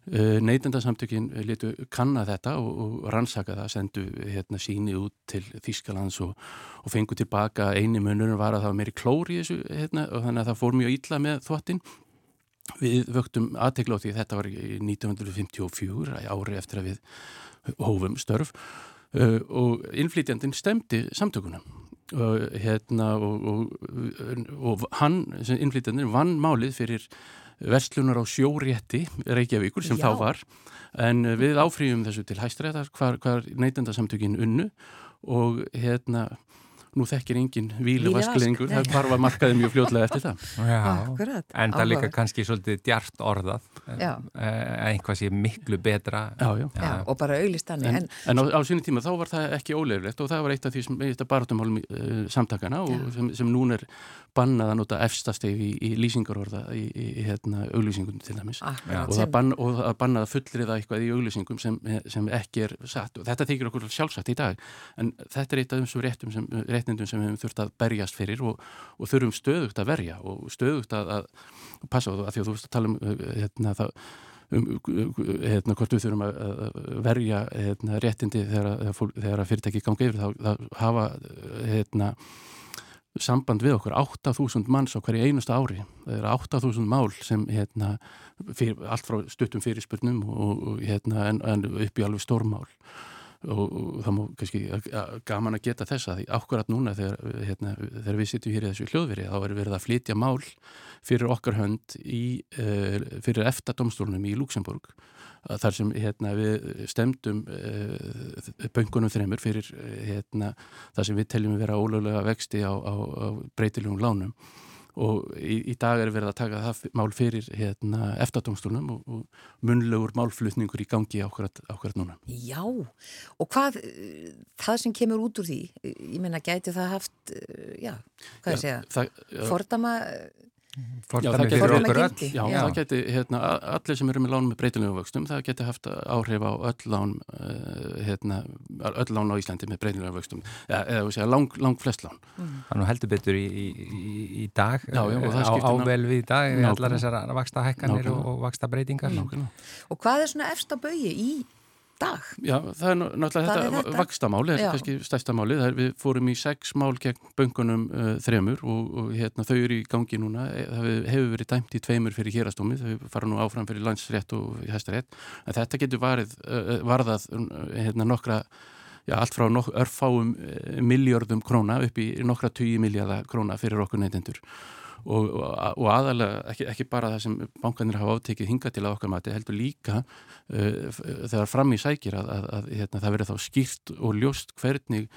Uh, Neytendasamtökin letu kanna þetta og, og rannsaka það, sendu hérna, síni út til Þískalands og, og fengu tilbaka eini munur var að það var meiri klóri í þessu hérna, og þannig að það fór mjög ítla með þvottin. Við vöktum aðtegla á því þetta var í 1954, ári eftir að við hófum störf uh, og innflytjandin stemdi samtökunum og hérna og, hann, innflytjandir, vann málið fyrir verslunar á sjórétti Reykjavíkur sem Já. þá var. En við áfrýjum þessu til hæstræðar hvar, hvar neytendasamtökin unnu og hérna nú þekkir enginn vílevasklingur það var að markaði mjög fljóðlega eftir það. [LAUGHS] Já, Akkurat, en það líka kannski svolítið djart orðað eh, einhvað sé miklu betra. Já, já. Já, og bara auðlistanni en, en, en á, á sínu tíma þá var það ekki óleiflegt og það var eitt af því sem eitt af barátumhálum uh, samtakana og sem, sem nún er bannað að nota efstasteg í, í lýsingarorða í, í, í hérna, auglýsingum til dæmis. Og það bann, bannað að fullriða eitthvað í auglýsingum sem, sem ekki er satt. Og þetta þykir okkur sjálfsagt í dag. En þetta er eitt af þessum réttum sem, réttindum sem við hefum þurft að berjast fyrir og, og þurfum stöðugt að verja og stöðugt að, að passa á því að þú veist að tala um hérna, það, um, hérna, hvort við þurfum að verja hérna, réttindi þegar, þegar fyrirtæki gangi yfir þá, þá hafa hérna samband við okkur, 8.000 manns á hverju einustu ári, það eru 8.000 mál sem hérna, fyrir, allt frá stuttum fyrirspurnum og, og hérna, en, en upp í alveg stórmál. Og, og það má kannski gaman að geta þessa því ákvarðat núna þegar, hérna, þegar við sittum hér í þessu hljóðveri þá er verið að flytja mál fyrir okkar hönd í, uh, fyrir eftir-domstólunum í Luxemburg þar sem hérna, við stemdum uh, böngunum þreymur fyrir uh, hérna, það sem við teljum að vera ólöglega vexti á, á, á breytilegum lánum og í, í dag er verið að taka það mál fyrir hérna, eftirdómstólunum og, og munlegur málflutningur í gangi ákvært, ákvært núna. Já, og hvað, það sem kemur út úr því, ég meina, gæti það haft, já, hvað já, ég segja, fordama Fordæmi fyrir okkur öll. Já, já, það geti, hérna, allir sem eru með lán með breytilegu vöxtum, það geti haft áhrif á öll lán, uh, hérna, öll lán á Íslandi með breytilegu vöxtum, eða, eða segja, lang, lang flest lán. Mm. Þannig heldur betur í, í, í dag, já, já, á, ável við í dag, við allar þessar vaksta hækkanir og, og vaksta breytingar. Og hvað er svona efsta bögi í dag? Já, það er náttúrulega þetta, þetta? vakstamál, er kannski stærsta máli, það er við fórum í sex mál gegn böngunum uh, þremur og, og hérna, þau eru í gangi núna, það hefur verið dæmt í tveimur fyrir hérastómi, þau fara nú áfram fyrir landsrétt og hæstarétt, en þetta getur varið, uh, varðað hérna, nokkra Já, allt frá nok örfáum miljardum króna upp í nokkra 20 miljardar króna fyrir okkur neytendur og, og, og aðalega ekki, ekki bara það sem bankanir hafa átekið hinga til að okkar mati heldur líka uh, þegar fram í sækir að, að, að hérna, það verður þá skýrt og ljóst hvernig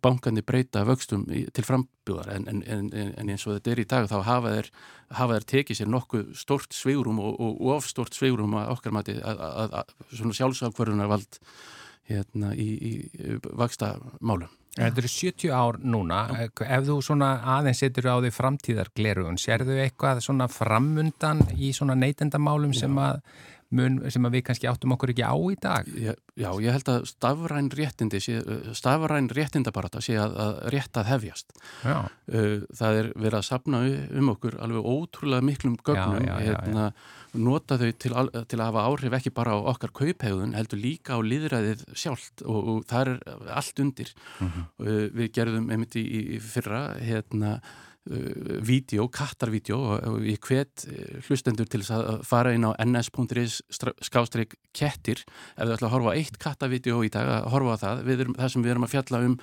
bankanir breyta vöxtum í, til frambjóðar en, en, en, en eins og þetta er í dag þá hafa þeir, hafa þeir tekið sér nokkuð stort sveigurum og, og ofstort sveigurum að okkar mati að, að svona sjálfsagkvörðunar vald hérna í, í vaksta málum. Þetta eru 70 ár núna, Já. ef þú svona aðeins setur á því framtíðarglerugun, sérðu eitthvað svona framundan í svona neytendamálum sem að, mun, sem við kannski áttum okkur ekki á í dag? Já, já ég held að stafræn réttindi, stafræn réttindabarata sé að, að rétt að hefjast. Já. Það er verið að sapna um okkur alveg ótrúlega miklum gögnum, hérna, nota þau til, til að hafa áhrif ekki bara á okkar kauphegðun, heldur líka á líðræðið sjálft og, og það er allt undir. Mm -hmm. Við gerðum einmitt í, í fyrra hérna uh, vídeo, kattarvídeó og ég hvet hlustendur til að fara inn á ns.is skástrík kettir. Ef þau ætla að horfa eitt kattarvídeó í dag að horfa það, erum, það sem við erum að fjalla um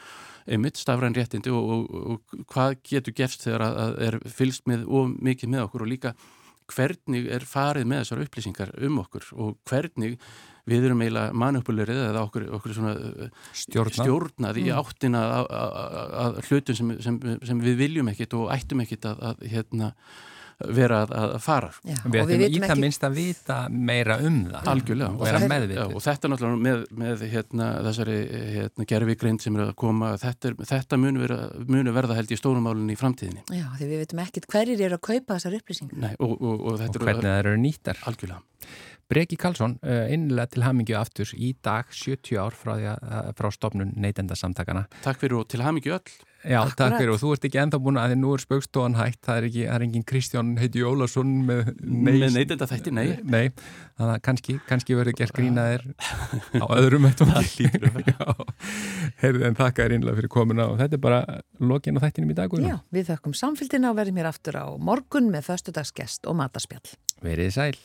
einmitt stafræn réttindi og, og, og hvað getur gerst þegar að er fylst með og mikið með okkur og líka hvernig er farið með þessar upplýsingar um okkur og hvernig við erum eiginlega manupulurið eða okkur, okkur stjórnað, stjórnað í mm. áttina að hlutum sem, sem, sem við viljum ekkit og ættum ekkit að, að hérna, vera að, að fara. Já, við ættum í það minnst að vita meira um það Algjörlega. og vera meðvitið. Og þetta náttúrulega með, með hérna, þessari hérna, gerfigrind sem er að koma, þetta, er, þetta munu, vera, munu verða held í stórumálunni í framtíðinni. Já, því við veitum ekkit hverjir eru að kaupa þessar upplýsingar. Nei, og, og, og, og hvernig það eru nýttar. Algjörlega. Breki Karlsson, innlega til hamingju aftur í dag 70 ár frá, að, frá stofnun neytendasamtakana. Takk fyrir og til hamingju öll. Já, Akkurat. takk fyrir og þú ert ekki enda búin að því nú er spöggstofan hægt, það er ekki, það er engin Kristján heiti Jólasson með, með neytenda þætti, nei. Nei, þannig að kannski, kannski verður gert grínaðir á öðrum eftir. [LAUGHS] Herðið en þakka er innlega fyrir komuna og þetta er bara lokin á þættinum í dag. Já, við þakkum samfélgina og verðum hér aftur á morgun með förstudagsgest og mataspjall. Verið sæl.